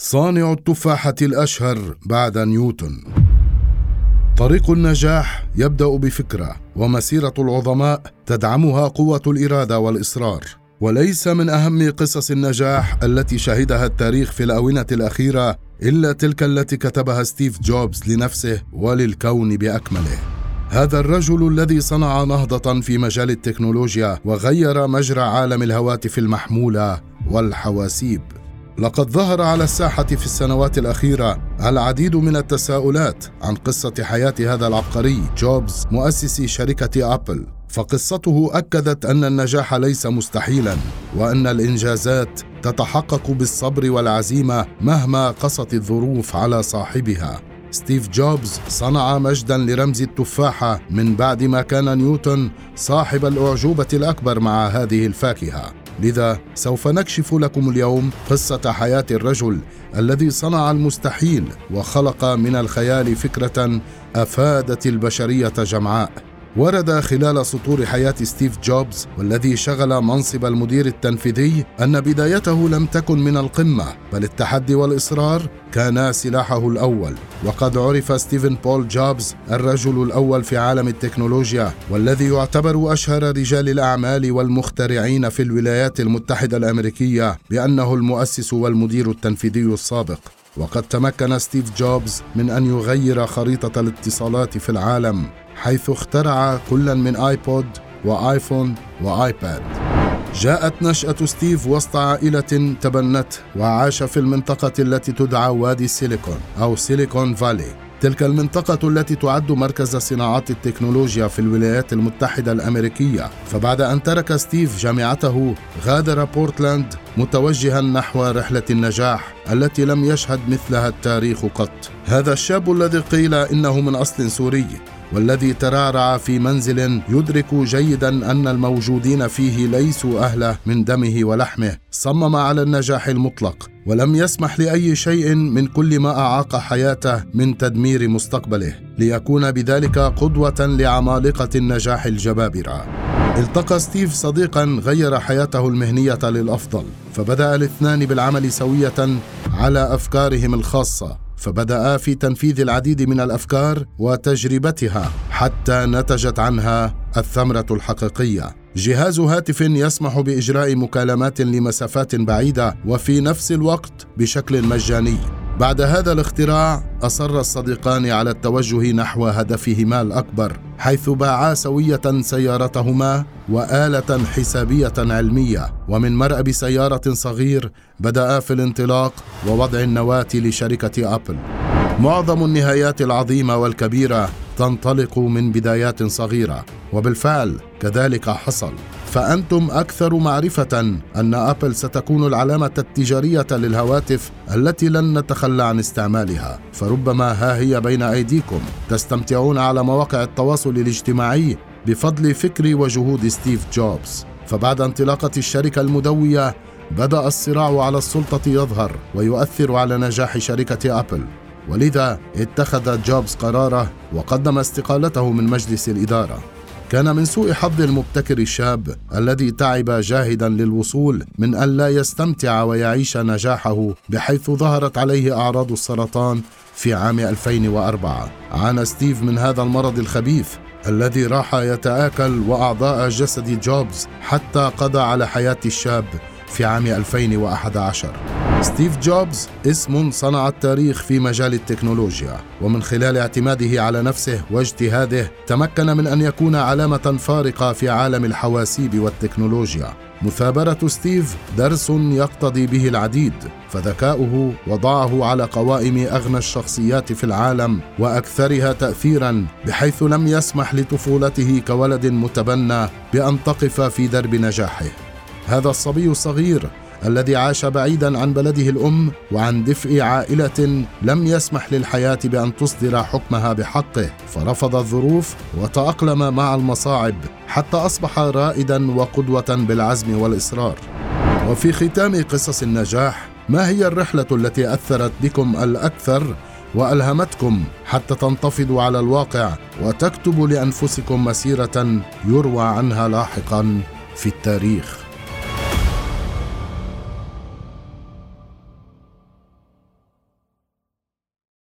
صانع التفاحة الأشهر بعد نيوتن. طريق النجاح يبدأ بفكرة ومسيرة العظماء تدعمها قوة الإرادة والإصرار. وليس من أهم قصص النجاح التي شهدها التاريخ في الآونة الأخيرة إلا تلك التي كتبها ستيف جوبز لنفسه وللكون بأكمله. هذا الرجل الذي صنع نهضة في مجال التكنولوجيا وغير مجرى عالم الهواتف المحمولة والحواسيب. لقد ظهر على الساحة في السنوات الأخيرة العديد من التساؤلات عن قصة حياة هذا العبقري جوبز مؤسس شركة أبل. فقصته أكدت أن النجاح ليس مستحيلا وأن الإنجازات تتحقق بالصبر والعزيمة مهما قست الظروف على صاحبها. ستيف جوبز صنع مجدا لرمز التفاحة من بعد ما كان نيوتن صاحب الأعجوبة الأكبر مع هذه الفاكهة. لذا سوف نكشف لكم اليوم قصة حياة الرجل الذي صنع المستحيل وخلق من الخيال فكرة أفادت البشرية جمعاء. ورد خلال سطور حياة ستيف جوبز والذي شغل منصب المدير التنفيذي أن بدايته لم تكن من القمة بل التحدي والإصرار كانا سلاحه الأول. وقد عرف ستيفن بول جوبز الرجل الأول في عالم التكنولوجيا والذي يعتبر أشهر رجال الأعمال والمخترعين في الولايات المتحدة الأمريكية بأنه المؤسس والمدير التنفيذي السابق. وقد تمكن ستيف جوبز من أن يغير خريطة الاتصالات في العالم حيث اخترع كلا من آيبود وآيفون وآيباد. جاءت نشأة ستيف وسط عائلة تبنته وعاش في المنطقة التي تدعى وادي سيليكون أو سيليكون فالي. تلك المنطقة التي تعد مركز صناعات التكنولوجيا في الولايات المتحدة الأمريكية. فبعد أن ترك ستيف جامعته غادر بورتلاند متوجها نحو رحلة النجاح التي لم يشهد مثلها التاريخ قط. هذا الشاب الذي قيل إنه من أصل سوري والذي ترعرع في منزل يدرك جيدا أن الموجودين فيه ليسوا اهله من دمه ولحمه. صمم على النجاح المطلق ولم يسمح لأي شيء من كل ما أعاق حياته من تدمير مستقبله ليكون بذلك قدوة لعمالقة النجاح الجبابرة. التقى ستيف صديقا غير حياته المهنية للأفضل فبدأ الاثنان بالعمل سوية على أفكارهم الخاصة فبدأ في تنفيذ العديد من الأفكار وتجربتها حتى نتجت عنها الثمرة الحقيقية. جهاز هاتف يسمح بإجراء مكالمات لمسافات بعيدة وفي نفس الوقت بشكل مجاني. بعد هذا الاختراع أصر الصديقان على التوجه نحو هدفهما الأكبر حيث باعا سوية سيارتهما وآلة حسابية علمية. ومن مرأب سيارة صغير بدأ في الانطلاق ووضع النواة لشركة أبل. معظم النهايات العظيمة والكبيرة تنطلق من بدايات صغيرة وبالفعل كذلك حصل. فأنتم أكثر معرفة أن آبل ستكون العلامة التجارية للهواتف التي لن نتخلى عن استعمالها. فربما ها هي بين أيديكم. تستمتعون على مواقع التواصل الاجتماعي بفضل فكر وجهود ستيف جوبز. فبعد انطلاقة الشركة المدوية بدأ الصراع على السلطة يظهر ويؤثر على نجاح شركة آبل. ولذا اتخذ جوبز قراره وقدم استقالته من مجلس الإدارة. كان من سوء حظ المبتكر الشاب الذي تعب جاهدا للوصول من أن لا يستمتع ويعيش نجاحه بحيث ظهرت عليه أعراض السرطان في عام 2004 عانى ستيف من هذا المرض الخبيث الذي راح يتآكل وأعضاء جسد جوبز حتى قضى على حياة الشاب في عام 2011 ستيف جوبز اسم صنع التاريخ في مجال التكنولوجيا ومن خلال اعتماده على نفسه واجتهاده تمكن من أن يكون علامة فارقة في عالم الحواسيب والتكنولوجيا. مثابرة ستيف درس يقتدي به العديد فذكاؤه وضعه على قوائم أغنى الشخصيات في العالم وأكثرها تاثيرا بحيث لم يسمح لطفولته كولد متبنى بأن تقف في درب نجاحه. هذا الصبي الصغير الذي عاش بعيدا عن بلده الأم وعن دفء عائلة لم يسمح للحياة بأن تصدر حكمها بحقه فرفض الظروف وتأقلم مع المصاعب حتى أصبح رائدا وقدوه بالعزم والإصرار. وفي ختام قصص النجاح ما هي الرحلة التي أثرت بكم الأكثر وألهمتكم حتى تنتفضوا على الواقع وتكتبوا لأنفسكم مسيرة يروى عنها لاحقا في التاريخ؟